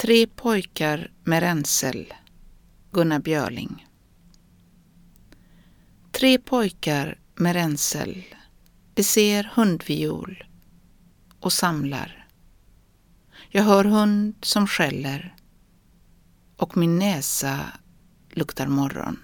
Tre pojkar med ränsel Gunnar Björling Tre pojkar med ränsel De ser hundviol och samlar. Jag hör hund som skäller och min näsa luktar morgon.